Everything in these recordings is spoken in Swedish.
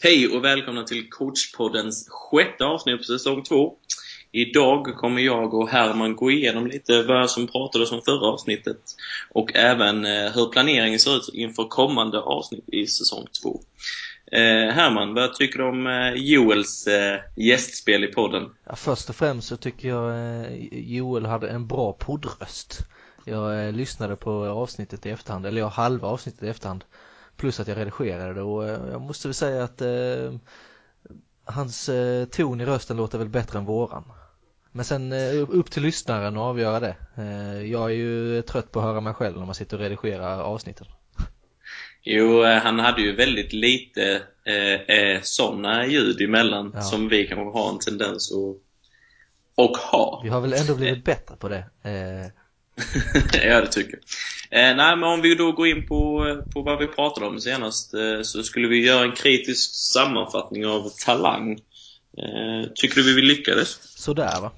Hej och välkomna till Coachpoddens sjätte avsnitt på säsong 2. Idag kommer jag och Herman gå igenom lite vad som pratades om förra avsnittet och även eh, hur planeringen ser ut inför kommande avsnitt i säsong 2. Eh, Herman, vad tycker du om eh, Joels eh, gästspel i podden? Ja, först och främst så tycker jag eh, Joel hade en bra poddröst. Jag eh, lyssnade på avsnittet i efterhand, eller jag halva avsnittet i efterhand. Plus att jag redigerade det och eh, jag måste väl säga att eh, hans eh, ton i rösten låter väl bättre än våran. Men sen eh, upp till lyssnaren att avgöra det. Eh, jag är ju trött på att höra mig själv när man sitter och redigerar avsnitten. Jo, han hade ju väldigt lite eh, eh, sådana ljud emellan Ja. som vi kanske har en tendens att och ha. Vi har väl ändå blivit bättre på det. Eh, ja, det tycker jag. Eh, nej, men om vi då går in på, på vad vi pratade om senast eh, så skulle vi göra en kritisk sammanfattning av talang. Eh, tycker du vi lyckades? sådär va?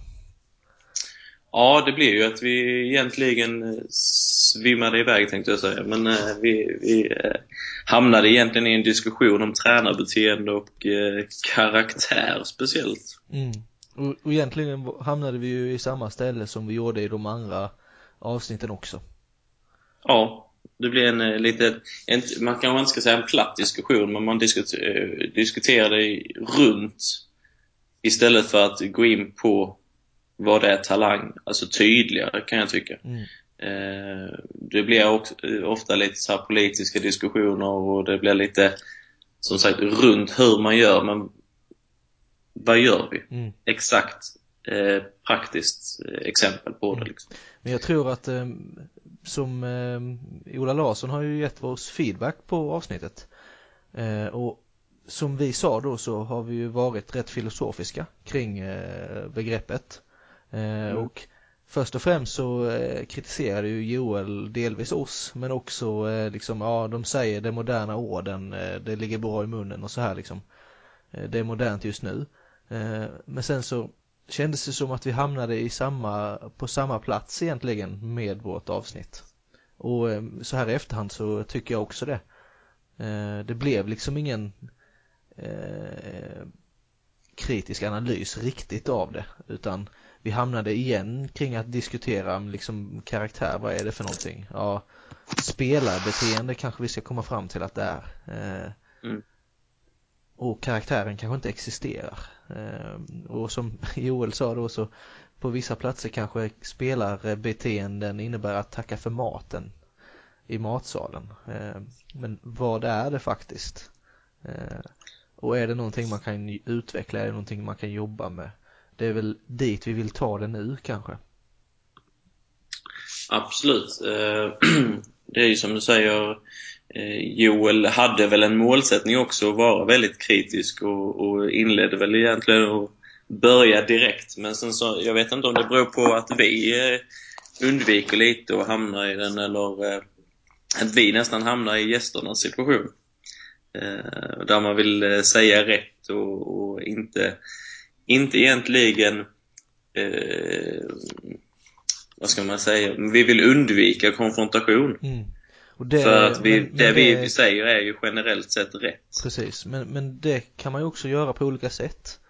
Ja, det blir ju att vi egentligen svimmade iväg tänkte jag säga. Men eh, vi, vi eh, hamnade egentligen i en diskussion om tränarbeteende och eh, karaktär speciellt. Mm. Och, och egentligen hamnade vi ju i samma ställe som vi gjorde i de andra avsnitten också. Ja, det blir en eh, lite, en, man kanske inte ska säga en platt diskussion, men man diskuter, eh, diskuterade i- runt istället för att gå in på vad det är talang, alltså tydligare kan jag tycka. Mm. Eh, det blir också, ofta lite så här politiska diskussioner och det blir lite, som sagt, runt hur man gör, men vad gör vi? Mm. Exakt eh, praktiskt exempel på det liksom. Men jag tror att eh, som eh, Ola Larsson har ju gett oss feedback på avsnittet. Eh, och som vi sa då så har vi ju varit rätt filosofiska kring eh, begreppet. Eh, Och först och främst så eh, kritiserade ju Joel delvis oss men också eh, liksom, ja de säger det moderna orden, det ligger bra i munnen och så här liksom. Det är modernt just nu. Men sen så kändes det som att vi hamnade i samma, på samma plats egentligen med vårt avsnitt. Och eh, så här i efterhand så tycker jag också det. Eh, Det blev liksom ingen eh, kritisk analys riktigt av det utan vi hamnade igen kring att diskutera liksom karaktär, vad är det för någonting? Ja, spelarbeteende kanske vi ska komma fram till att det är. Eh, Mm. Och karaktären kanske inte existerar. Ehm, och som Joel sa då så på vissa platser kanske spelarbeteenden innebär att tacka för maten i matsalen. Ehm, men vad är det faktiskt? Ehm, och är det någonting man kan utveckla, är det någonting man kan jobba med? Det är väl dit vi vill ta det nu kanske. Absolut. Det är ju som du säger, Eh, Joel hade väl en målsättning också att vara väldigt kritisk och, och inledde väl egentligen att börja direkt. Men sen så, jag vet inte om det beror på att vi eh, undviker lite och hamnar i den eller eh, att vi nästan hamnar i gästernas situation. Där man vill säga rätt och, och inte, inte egentligen eh, vad ska man säga, vi vill undvika konfrontation. Mm. Det, för att vi, men- men det, vi säger är ju generellt sett rätt. Precis, men, men det kan man ju också göra på olika sätt.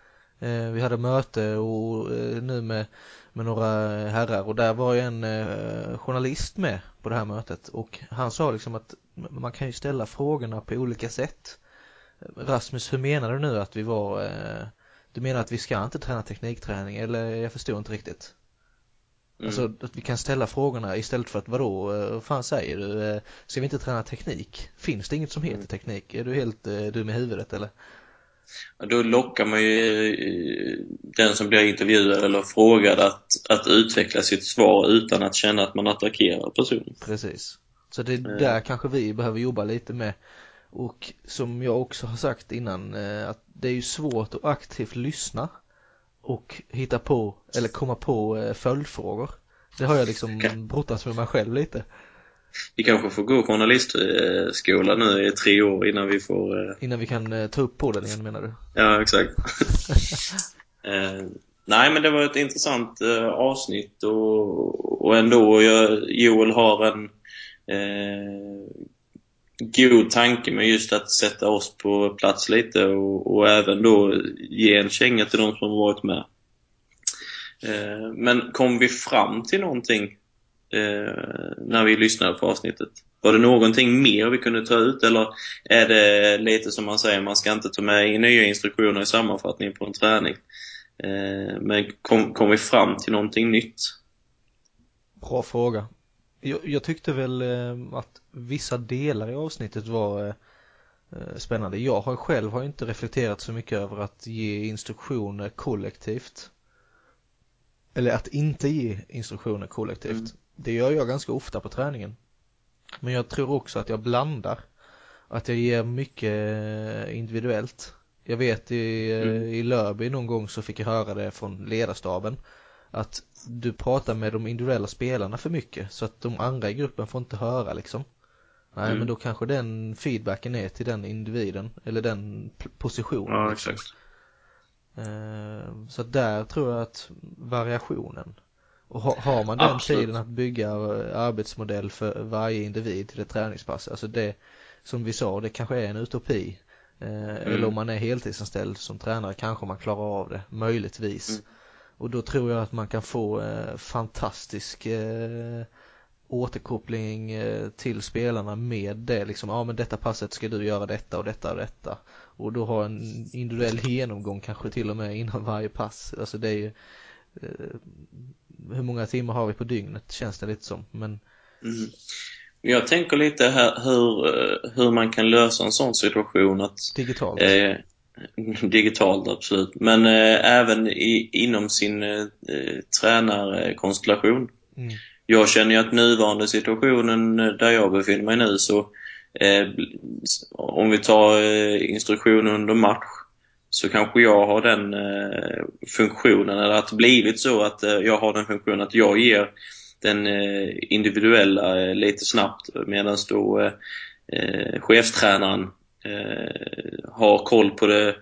Eh, vi hade möte och eh, nu med, med några herrar och där var ju en eh, journalist med på det här mötet och han sa liksom att man kan ju ställa frågorna på olika sätt. Rasmus, hur menar du nu att vi var, du menar att vi ska inte träna teknikträning eller jag förstår inte riktigt. Mm. Alltså att vi kan ställa frågorna istället för att vadå, eh, vad fan säger du? Eh, Ska vi inte träna teknik? Finns det inget som heter teknik? Är du helt eh, dum i huvudet eller? Ja, Då lockar man ju den som blir intervjuad eller frågad att, att utveckla sitt svar utan att känna att man attackerar personen. Precis. Så det är där kanske vi behöver jobba lite med. Och som jag också har sagt innan, att det är ju svårt att aktivt lyssna och hitta på, eller komma på eh, följdfrågor. Det har jag liksom brottats med mig själv lite. Vi kanske får gå journalistskola nu i tre år innan vi får... eh, Innan vi kan eh, ta upp på den igen menar du? Ja, exakt. eh, nej, men det var ett intressant avsnitt och, och ändå jag, Joel har en god tanke med just att sätta oss på plats lite och, och även då ge en känga till de som varit med. Eh, men kom vi fram till någonting eh, när vi lyssnade på avsnittet? Var det någonting mer vi kunde ta ut eller är det lite som man säger, man ska inte ta med in nya instruktioner i sammanfattningen på en träning? Eh, men kom, kom vi fram till någonting nytt? Bra fråga. Jag, jag tyckte väl eh, att vissa delar i avsnittet var eh, spännande. Jag har själv har inte reflekterat så mycket över att ge instruktioner kollektivt. Eller att inte ge instruktioner kollektivt. Mm. Det gör jag ganska ofta på träningen. Men jag tror också att jag blandar. Att jag ger mycket individuellt. Jag vet i, mm. i Lörby någon gång så fick jag höra det från ledarstaben att du pratar med de individuella spelarna för mycket så att de andra i gruppen får inte höra liksom. Nej mm. men då kanske den feedbacken är till den individen eller den positionen. Ja liksom. exakt. Eh, så där tror jag att variationen och har man den Absolut. tiden att bygga arbetsmodell för varje individ till ett träningspass, alltså det som vi sa, det kanske är en utopi. Eh, mm. Eller om man är heltidsanställd som tränare kanske man klarar av det, möjligtvis. Mm. Och då tror jag att man kan få eh, fantastisk eh, återkoppling eh, till spelarna med det liksom, ja men detta passet ska du göra detta och detta och detta. Och då ha en individuell genomgång kanske till och med innan varje pass. Alltså det är ju eh, hur många timmar har vi på dygnet känns det lite som. Men mm. Jag tänker lite här hur, eh, hur man kan lösa en sån situation att Digitalt? Eh, digitalt, absolut. Men eh, även i, inom sin eh, tränarkonstellation. Mm. Jag känner ju att nuvarande situationen där jag befinner mig nu så eh, om vi tar eh, instruktioner under match så kanske jag har den eh, funktionen, eller att det blivit så att eh, jag har den funktionen att jag ger den eh, individuella eh, lite snabbt medan då eh, eh, har koll på det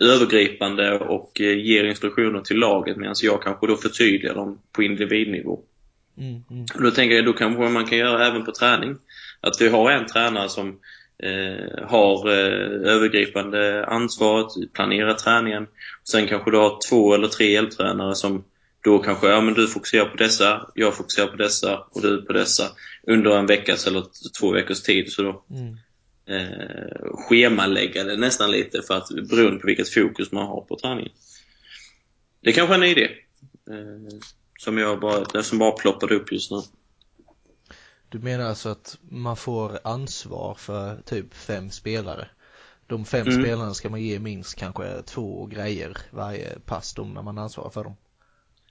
övergripande och ger instruktioner till laget medan jag kanske då förtydligar dem på individnivå. Mm, mm. Då tänker jag, då kanske man kan göra även på träning. Att vi har en tränare som eh, har eh, övergripande ansvaret, planerar träningen. Sen kanske du har två eller tre hjälptränare som då kanske, ja men du fokuserar på dessa, jag fokuserar på dessa och du på dessa under en veckas eller två veckors tid. Så då mm. Eh, schemalägga det nästan lite för att beroende på vilket fokus man har på träningen. Det kanske är en idé. Eh, som jag bara, som bara ploppade upp just nu. Du menar alltså att man får ansvar för typ fem spelare? De fem mm. spelarna ska man ge minst kanske två grejer varje pass då när man ansvarar för dem?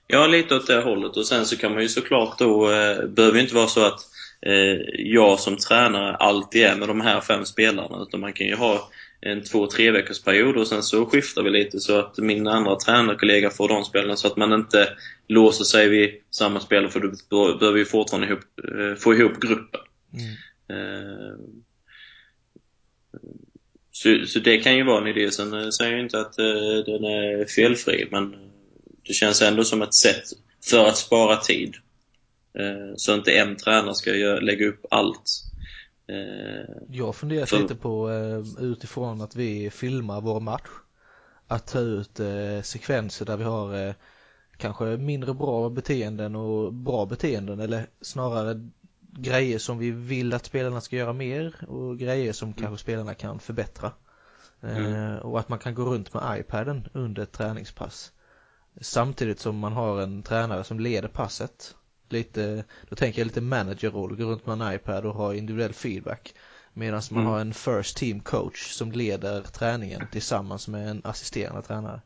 Ja, lite åt det hållet. Och sen så kan man ju såklart då, eh, behöver inte vara så att jag som tränare alltid är med de här fem spelarna. Utan man kan ju ha en två, tre veckors period och sen så skiftar vi lite så att min andra tränarkollega får de spelarna så att man inte låser sig vid samma spelare för då behöver vi fortfarande ihop, eh, få ihop gruppen. Mm. Eh, så, så, det kan ju vara en idé. Sen eh, säger jag inte att den är felfri men det känns ändå som ett sätt för att spara tid. Så inte en tränare ska lägga upp allt Eh, jag har funderat för... lite på eh, utifrån att vi filmar vår match att ta ut eh, sekvenser där vi har kanske mindre bra beteenden och bra beteenden eller snarare grejer som vi vill att spelarna ska göra mer och grejer som mm. kanske spelarna kan förbättra. Mm. och att man kan gå runt med iPaden under ett träningspass. Samtidigt som man har en tränare som leder passet lite, då tänker jag lite managerroll, gå runt med en iPad och ha individuell feedback. Medan man mm. har en first team coach som leder träningen tillsammans med en assisterande tränare.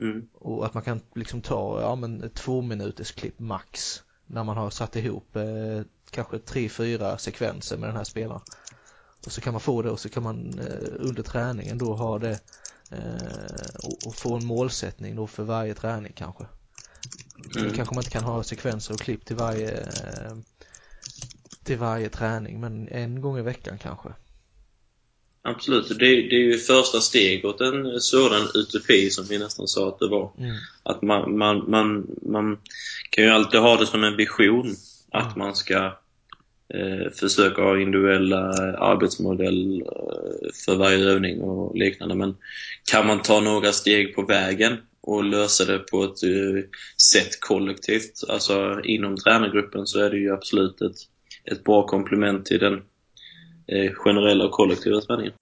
Mm. Och att man kan liksom ta, ja men ett två minuters klipp max. När man har satt ihop eh, kanske tre, fyra sekvenser med den här spelaren. Och så kan man få det och så kan man eh, under träningen då ha det eh, och, och, få en målsättning då för varje träning kanske. Mm. kanske man inte kan ha sekvenser och klipp till varje till varje träning men en gång i veckan kanske. Absolut, det, det är ju första steg åt en sådan utopi som vi nästan sa att det var. Mm. Att man, man, man, man kan ju alltid ha det som en vision att mm. man ska eh, försöka ha individuella eh, arbetsmodeller eh, för varje övning och liknande. Men kan man ta några steg på vägen och lösa det på ett eh, sätt kollektivt, alltså inom tränargruppen, så är det ju absolut ett, ett bra komplement till den eh, generella och kollektiva träningen.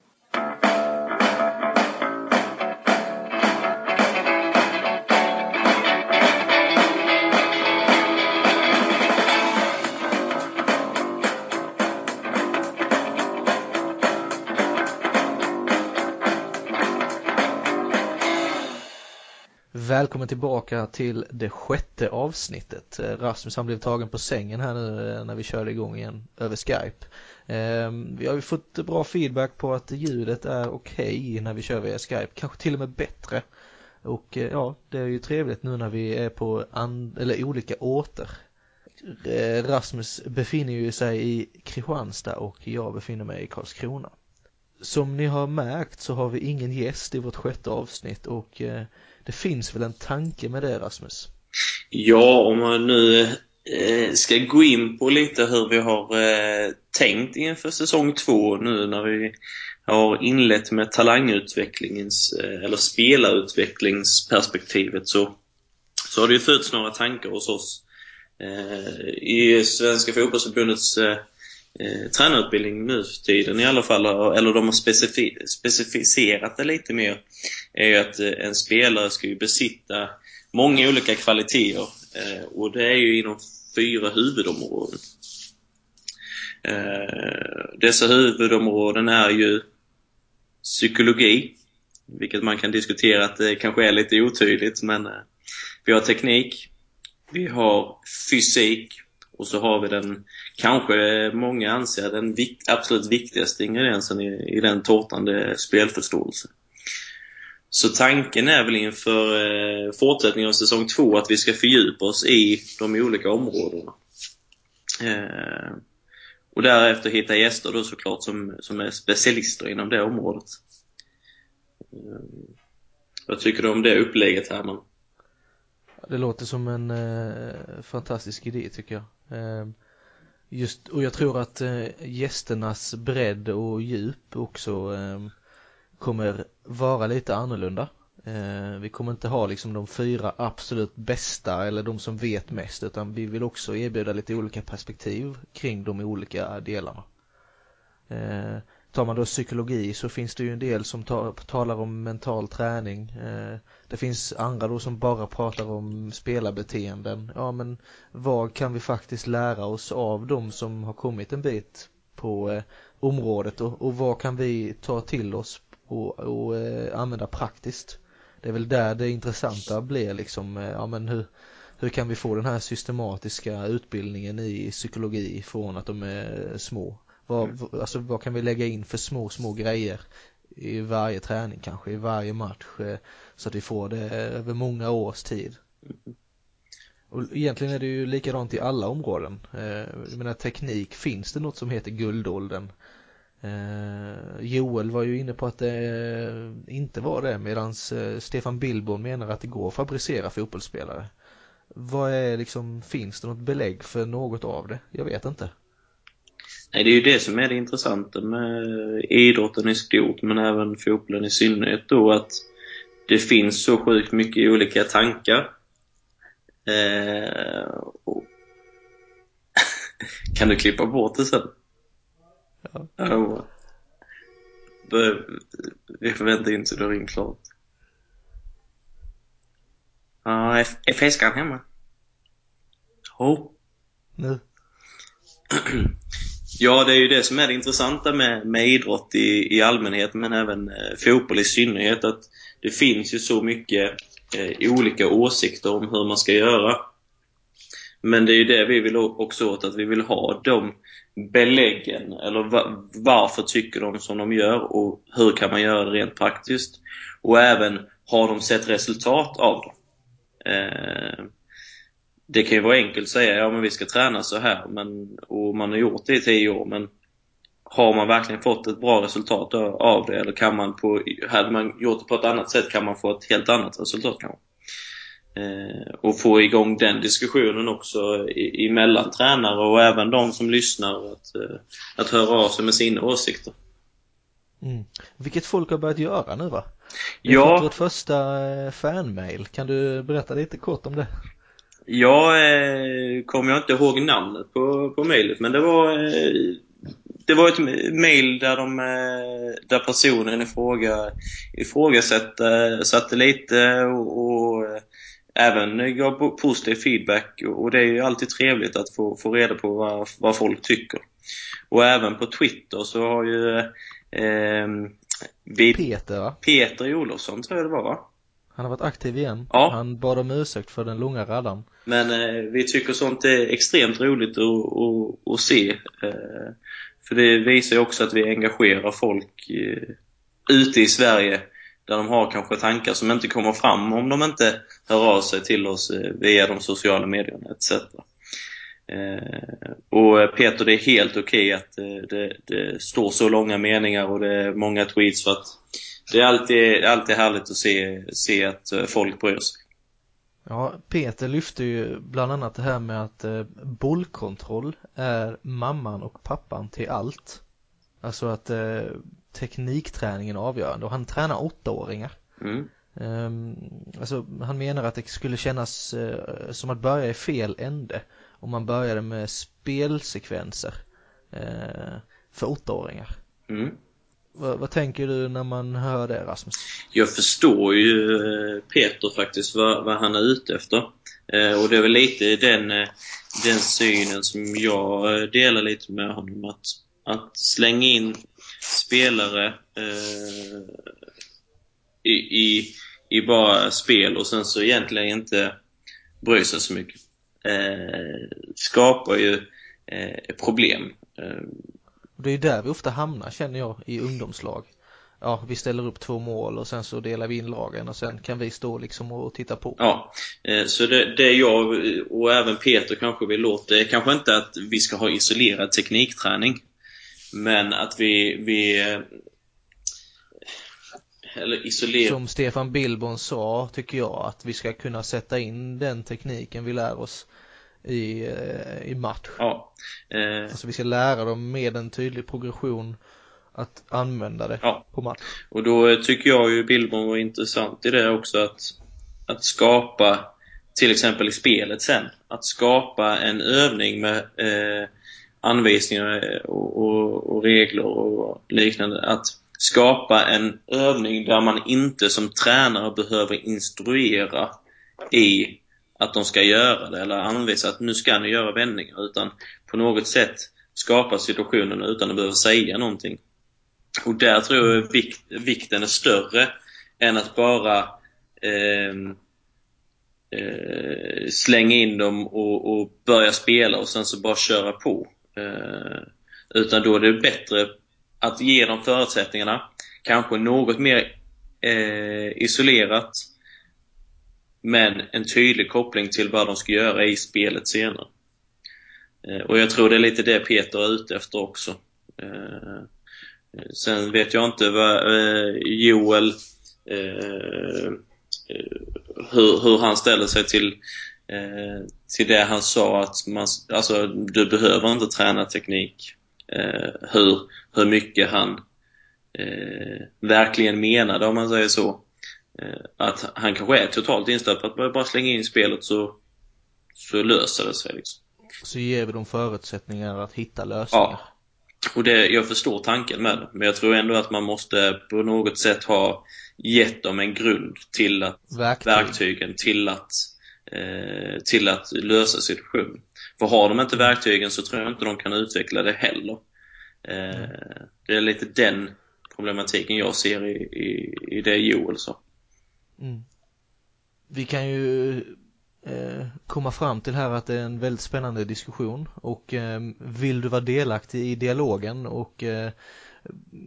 Välkommen tillbaka till det sjätte avsnittet. Eh, Rasmus han blev tagen på sängen här nu eh, när vi körde igång igen över Skype. Ehm, vi har ju fått bra feedback på att ljudet är okej okay när vi kör via Skype, kanske till och med bättre. Och eh, ja, det är ju trevligt nu när vi är på eller olika orter. Rasmus befinner ju sig i Kristianstad och jag befinner mig i Karlskrona. Som ni har märkt så har vi ingen gäst i vårt sjätte avsnitt och det finns väl en tanke med det Rasmus? Ja, om man nu eh, ska gå in på lite hur vi har eh, tänkt inför säsong två nu när vi har inlett med talangutvecklingens, eh, eller spelarutvecklingsperspektivet så, så har det ju fötts några tankar hos oss. Eh, I Svenska fotbollsförbundets eh, eh, tränarutbildning nu för tiden i alla fall, eller de har specifi specificerat det lite mer, är ju att eh, en spelare ska ju besitta många olika kvaliteter eh, och det är ju inom fyra huvudområden. Eh, dessa huvudområden är ju psykologi, vilket man kan diskutera att det kanske är lite otydligt, men eh, vi har teknik, vi har fysik och så har vi den, kanske många anser, den vikt, absolut viktigaste ingrediensen i, i den tårtan, det är spelförståelse. Så tanken är väl inför eh, fortsättningen av säsong två att vi ska fördjupa oss i de olika områdena. Eh, och därefter hitta gäster då såklart som, som är specialister inom det området. Eh, vad tycker du om det upplägget Herman? Det låter som en eh, fantastisk idé tycker jag. Eh, just, och jag tror att eh, gästernas bredd och djup också eh, kommer vara lite annorlunda. Eh, vi kommer inte ha liksom de fyra absolut bästa eller de som vet mest utan vi vill också erbjuda lite olika perspektiv kring de olika delarna. Eh, Tar man då psykologi så finns det ju en del som ta, talar om mental träning. Eh, det finns andra då som bara pratar om spelarbeteenden. Ja men vad kan vi faktiskt lära oss av de som har kommit en bit på eh, området och, och vad kan vi ta till oss och, och eh, använda praktiskt. Det är väl där det intressanta blir liksom, eh, ja men hur, hur kan vi få den här systematiska utbildningen i psykologi från att de är små vad, mm. alltså, vad kan vi lägga in för små, små grejer i varje träning kanske, i varje match eh, så att vi får det över många års tid. Och egentligen är det ju likadant i alla områden. Eh, jag menar teknik, finns det något som heter guldåldern? Eh, Joel var ju inne på att det inte var det medan Stefan Billborn menar att det går att fabricera fotbollsspelare. Vad är liksom, finns det något belägg för något av det? Jag vet inte. Nej, det är ju det som är det intressanta med idrotten i stort, men även fotbollen i synnerhet då, att det finns så sjukt mycket olika tankar. Eh, och... kan du klippa bort det sen? Ja. Oh. Vi får vänta in så du har ringt klart. Ja, är, fiskaren hemma? Jo. Nu. Ja, det är ju det som är det intressanta med, med idrott i, i allmänhet, men även eh, fotboll i synnerhet, att det finns ju så mycket eh, olika åsikter om hur man ska göra. Men det är ju det vi vill också åt, att vi vill ha de beläggen, eller va, varför tycker de som de gör och hur kan man göra det rent praktiskt? Och även, har de sett resultat av det? Eh, det kan ju vara enkelt att säga, ja men vi ska träna så här, men, och man har gjort det i tio år, men har man verkligen fått ett bra resultat av det? Eller kan man på, hade man gjort det på ett annat sätt kan man få ett helt annat resultat kanske. eh, och få igång den diskussionen också i, emellan tränare och även de som lyssnar att, eh, att höra av sig med sina åsikter. Mm. Vilket folk har börjat göra nu va? Vi har fått vårt första eh, fanmail. Kan du berätta lite kort om det? Jag eh, kommer jag inte ihåg namnet på, på mejlet men det var eh, det var ett mejl där, de, eh, där personen i fråga ifrågasatte satte lite och, och eh, även gav positiv feedback och det är ju alltid trevligt att få, få reda på vad, vad folk tycker. Och även på Twitter så har ju eh, vi, Peter va? Peter Olofsson tror jag det var va? Han har varit aktiv igen. Ja. Han bad om ursäkt för den långa raddan. Men eh, vi tycker sånt är extremt roligt att, att, att se. Eh, för det visar ju också att vi engagerar folk eh, ute i Sverige där de har kanske tankar som inte kommer fram om de inte hör av sig till oss eh, via de sociala medierna etc. Eh, och Peter, det är helt okej okay att eh, det, det, står så långa meningar och det är många tweets för att det är alltid, alltid härligt att se, se att eh, folk bryr sig. Ja, Peter lyfte ju bland annat det här med att eh, bollkontroll är mamman och pappan till allt. Alltså att eh, teknikträningen är avgörande och han tränar åttaåringar. Mm. Um, alltså han menar att det skulle kännas uh, som att börja i fel ände om man började med spelsekvenser uh, för åttaåringar. Mm. Vad, vad, tänker du när man hör det Rasmus? Jag förstår ju eh, Peter faktiskt vad, vad han är ute efter. Eh, och det är väl lite den, eh, den synen som jag eh, delar lite med honom. Att, att slänga in spelare eh, i, i, i, bara spel och sen så egentligen inte bry sig så mycket. Eh, skapar ju eh, problem. Och det är där vi ofta hamnar känner jag i ungdomslag. Ja, vi ställer upp två mål och sen så delar vi in lagen och sen kan vi stå liksom och titta på. Ja, eh, så det, det jag och även Peter kanske vill åt, det är kanske inte att vi ska ha isolerad teknikträning. Men att vi, vi eh, eller isolera. Som Stefan Billborn sa tycker jag att vi ska kunna sätta in den tekniken vi lär oss i, eh, i match. Ja. Eh. Alltså vi ska lära dem med en tydlig progression att använda det ja. på match. Och då tycker jag ju Billborn var intressant i det också att, att skapa, till exempel i spelet sen, att skapa en övning med eh, anvisningar och, och, och, regler och liknande. Att skapa en övning där man inte som tränare behöver instruera i att de ska göra det eller anvisa att nu ska ni göra vändningar utan på något sätt skapa situationen utan att behöva säga någonting. Och där tror jag vikt, vikten är större än att bara eh, eh, slänga in dem och, och, börja spela och sen så bara köra på. Eh, utan då är det bättre att ge dem förutsättningarna, kanske något mer eh, isolerat men en tydlig koppling till vad de ska göra i spelet senare. Eh, och jag tror det är lite det Peter är ute efter också. Eh, sen vet jag inte vad eh, Joel hur, hur han ställer sig till, till det han sa att man, alltså du behöver inte träna teknik. Hur, hur mycket han verkligen menade om man säger så. Eh, att han kanske är totalt inställd på att bara slänga in spelet så, så löser det sig liksom. Så ger vi dem förutsättningar att hitta lösningar. Ja. Och det, jag förstår tanken med det, men jag tror ändå att man måste på något sätt ha gett dem en grund till att Verktyg. verktygen till att eh, till att lösa situationen. För har de inte verktygen så tror jag inte de kan utveckla det heller. Eh, mm. Det är lite den problematiken jag ser i, i, i det Joel sa. Mm. Vi kan ju eh, komma fram till här att det är en väldigt spännande diskussion och eh, vill du vara delaktig i dialogen och eh,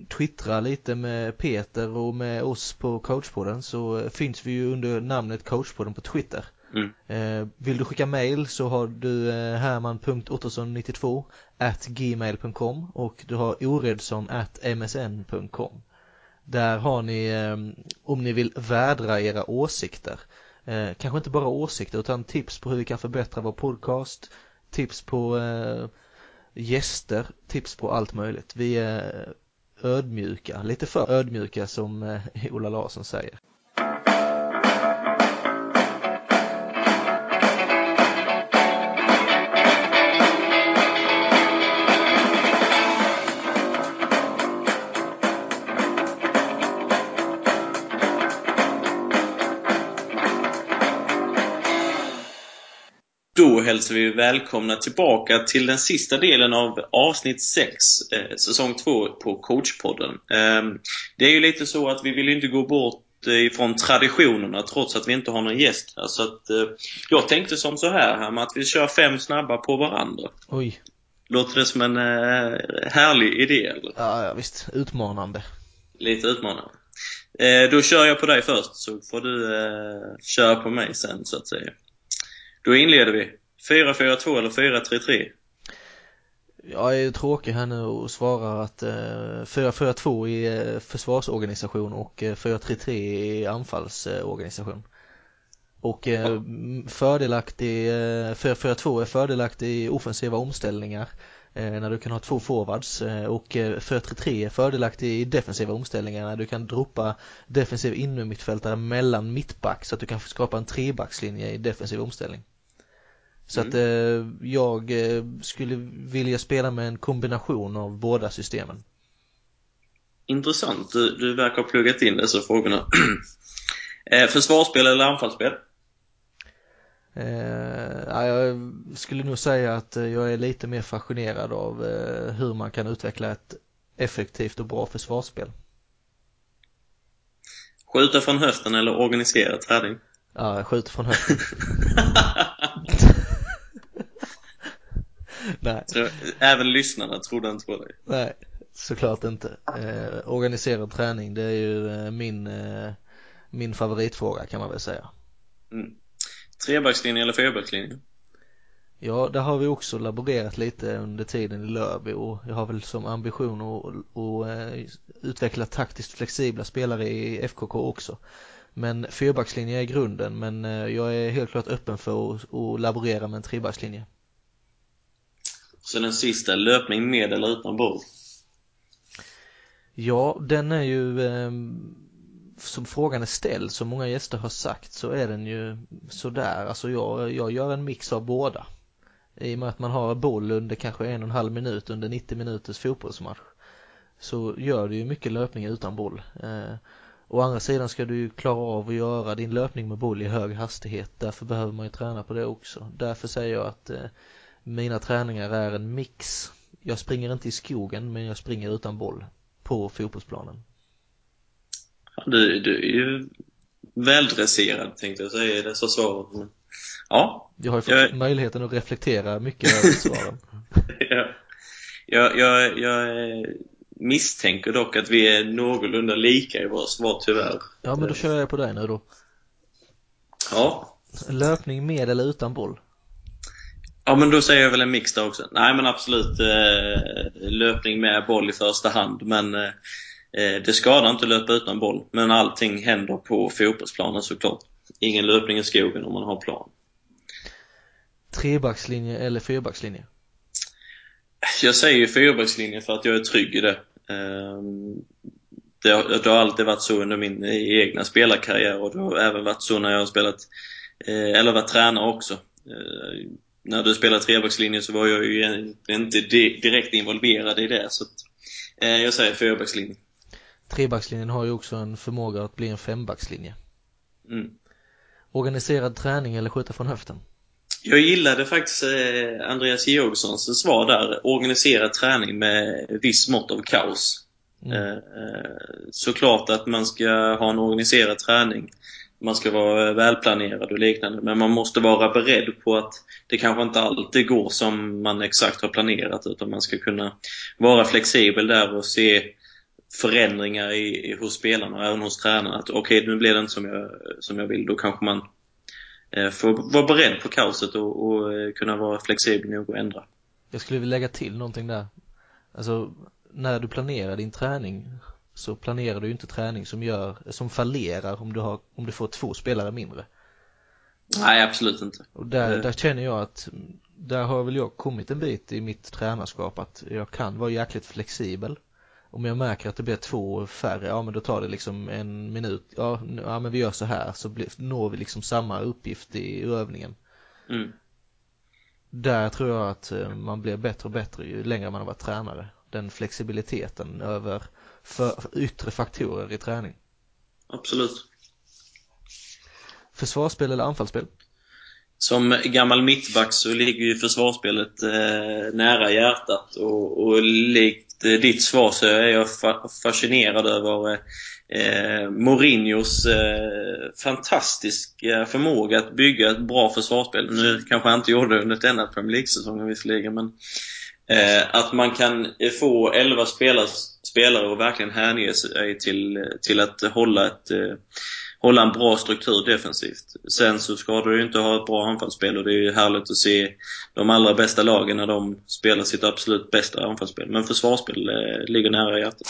twittra lite med Peter och med oss på coachpodden så finns vi ju under namnet coachpodden på Twitter. Mm. Eh, vill du skicka mail så har du eh, herman.ottosson92 at gmail.com och du har oredsson at msn.com där har ni, ehm, om ni vill vädra era åsikter, eh, kanske inte bara åsikter utan tips på hur vi kan förbättra vår podcast, tips på eh, gäster, tips på allt möjligt. Vi är ödmjuka, lite för ödmjuka som eh, Ola Larsson säger. Då hälsar vi välkomna tillbaka till den sista delen av avsnitt 6, eh, säsong 2 på coachpodden. Eh, det är ju lite så att vi vill inte gå bort ifrån traditionerna trots att vi inte har någon gäst här. Så att, eh, jag tänkte som så här, att vi kör fem snabba på varandra. Oj. Låter det som en eh, härlig idé eller? Ja, ja visst. Utmanande. Lite utmanande. Eh, då kör jag på dig först så får du eh, köra på mig sen så att säga. Då inleder vi. 4-4-2 eller 4-3-3? Jag är tråkig här nu och svarar att eh, 4-4-2 är försvarsorganisation och eh, 4-3-3 är anfallsorganisation. Och eh, fördelaktig, eh, 4-4-2 är fördelaktig i offensiva omställningar eh, när du kan ha två forwards eh, och eh, 4-3-3 är fördelaktig i defensiva omställningar när du kan droppa defensiv innermittfältare mellan mittback så att du kan skapa en trebackslinje i defensiv omställning. Så att eh, jag eh, skulle vilja spela med en kombination av båda systemen. Intressant. Du, du verkar ha pluggat in dessa frågorna. eh, försvarsspel eller anfallsspel? Eh, ja, jag skulle nog säga att eh, jag är lite mer fascinerad av eh, hur man kan utveckla ett effektivt och bra försvarsspel. Skjuta från höften eller organisera träning? Ja, jag skjuter från höften. Nej. Så, även lyssnarna trodde inte på dig? Nej, såklart inte. Eh, organiserad träning, det är ju eh, min, eh, min favoritfråga kan man väl säga. Mm. Trebackslinje eller fyrbackslinje? Ja, där har vi också laborerat lite under tiden i Lörby och jag har väl som ambition att, att uh, utveckla taktiskt flexibla spelare i FKK också. Men fyrbackslinje är grunden men uh, jag är helt klart öppen för att, att laborera med en trebackslinje. Så den sista, löpning med eller utan boll? Ja, den är ju eh, som frågan är ställd, som många gäster har sagt, så är den ju sådär. Alltså jag, jag gör en mix av båda. I och med att man har boll under kanske en och en halv minut under 90 minuters fotbollsmatch så gör du ju mycket löpning utan boll. Eh, å andra sidan ska du ju klara av att göra din löpning med boll i hög hastighet. Därför behöver man ju träna på det också. Därför säger jag att eh, mina träningar är en mix. Jag springer inte i skogen men jag springer utan boll på fotbollsplanen. Du, du är ju väldresserad tänkte jag säga i dessa svar. Men, ja. Jag har ju fått jag... möjligheten att reflektera mycket över svaren. ja. Jag, jag, jag misstänker dock att vi är någorlunda lika i våra svar tyvärr. Ja men då kör jag på dig nu då. Ja. Löpning med eller utan boll? Ja men då säger jag väl en mix där också. Nej men absolut eh, löpning med boll i första hand men eh, det skadar inte att löpa utan boll. Men allting händer på fotbollsplanen såklart. Ingen löpning i skogen om man har plan. Trebackslinje eller fyrbackslinje? Jag säger ju fyrbackslinje för att jag är trygg i det. Eh, det har, det har alltid varit så under min egna spelarkarriär och det har även varit så när jag har spelat, eh, eller varit tränare också eh, när du spelade trebackslinje så var jag ju inte direkt involverad i det så att, eh, jag säger fyrbackslinje. Trebackslinjen har ju också en förmåga att bli en fembackslinje. Mm. Organiserad träning eller skjuta från höften? Jag gillade faktiskt eh, Andreas Georgssons svar där. Organiserad träning med viss mått av kaos. Mm. Eh, eh såklart att man ska ha en organiserad träning man ska vara välplanerad och liknande. Men man måste vara beredd på att det kanske inte alltid går som man exakt har planerat utan man ska kunna vara flexibel där och se förändringar i, hos spelarna och även hos tränarna. Att okej, okay, nu blir det inte som jag, som jag vill. Då kanske man eh, får vara beredd på kaoset och, och eh, kunna vara flexibel nog och ändra. Jag skulle vilja lägga till någonting där. Alltså, när du planerar din träning så planerar du inte träning som gör, som fallerar om du har, om du får två spelare mindre. Nej, absolut inte. Och där, där känner jag att där har väl jag kommit en bit i mitt tränarskap att jag kan vara jäkligt flexibel. Om jag märker att det blir två färre, ja men då tar det liksom en minut, ja, ja men vi gör så här så blir, når vi liksom samma uppgift i övningen. Mm. Där tror jag att eh, man blir bättre och bättre ju längre man har varit tränare. Den flexibiliteten över för yttre faktorer i träning. Absolut. Försvarsspel eller anfallsspel? Som gammal mittback så ligger ju försvarsspelet eh, nära hjärtat och, och likt eh, ditt svar så är jag fa fascinerad över eh, Mourinhos eh, fantastiska förmåga att bygga ett bra försvarsspel. Nu kanske han inte gjorde det under denna Premier League-säsongen visserligen men eh, att man kan få 11 spelare, och verkligen hänge sig till, till att hålla ett eh, hålla en bra struktur defensivt. Sen så ska du ju inte ha ett bra anfallsspel och det är ju härligt att se de allra bästa lagen när de spelar sitt absolut bästa anfallsspel. Men försvarsspel eh, ligger nära hjärtat.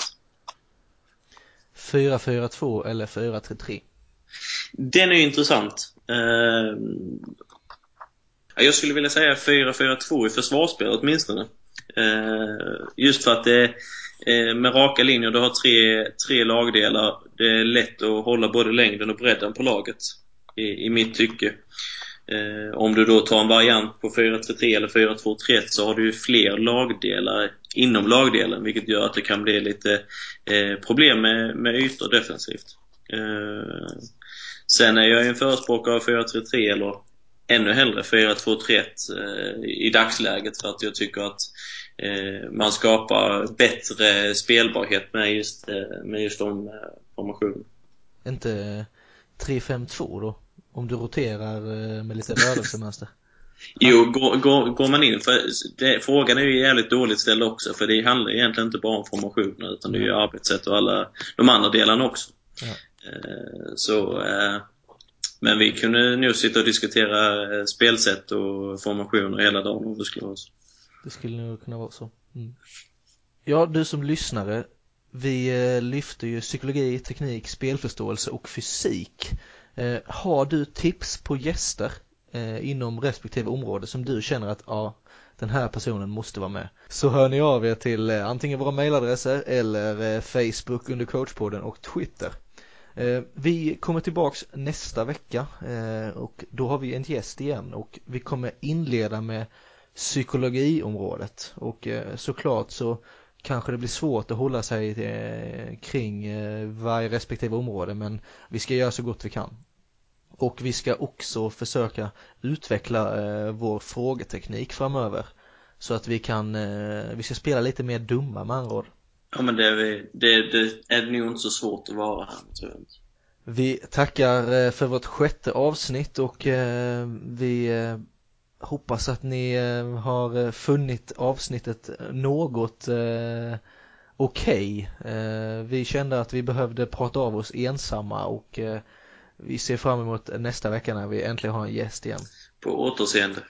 4-4-2 eller 4-3-3? Den är ju intressant. Eh, jag skulle vilja säga 4-4-2 i försvarsspel åtminstone. Eh, just för att det är med raka linjer, du har tre, tre lagdelar. Det är lätt att hålla både längden och bredden på laget. I, i mitt tycke. Eh, om du då tar en variant på 4-3-3 eller 4-2-3-1 så har du ju fler lagdelar inom lagdelen vilket gör att det kan bli lite eh, problem med, med ytor defensivt. Eh, sen är jag ju en förespråkare av 4-3-3 eller ännu hellre 4-2-3-1 eh, i dagsläget för att jag tycker att man skapar bättre spelbarhet med just, eh, med just de eh, formationerna. Inte 3-5-2 då? Om du roterar med lite rörelsemönster? Jo, går, går, går, man in för det, frågan är ju jävligt dåligt ställd också för det handlar egentligen inte bara om formationer utan det är ju arbetssätt och alla de andra delarna också. Ja. Så, men vi kunde nog sitta och diskutera spelsätt och formationer hela dagen om det skulle vara så. Det skulle nog kunna vara så. Mm. Ja, du som lyssnare, vi eh, lyfter ju psykologi, teknik, spelförståelse och fysik. Eh, har du tips på gäster eh, inom respektive område som du känner att ja, den här personen måste vara med. Så hör ni av er till antingen våra mailadresser eller Facebook under coachpodden och Twitter. Vi kommer tillbaks nästa vecka och då har vi en gäst igen och vi kommer inleda med psykologiområdet och eh, såklart så kanske det blir svårt att hålla sig eh, kring eh, varje respektive område men vi ska göra så gott vi kan. Och vi ska också försöka utveckla vår frågeteknik framöver så att vi kan, vi ska spela lite mer dumma med andra ord. Ja men det är, vi, det, det är nog inte så svårt att vara här tror jag. Vi tackar för vårt sjätte avsnitt och vi hoppas att ni eh, har eh, funnit avsnittet eh, något okej. Okay. Vi kände att vi behövde prata av oss ensamma och vi ser fram emot nästa vecka när vi äntligen har en gäst igen. På återseende.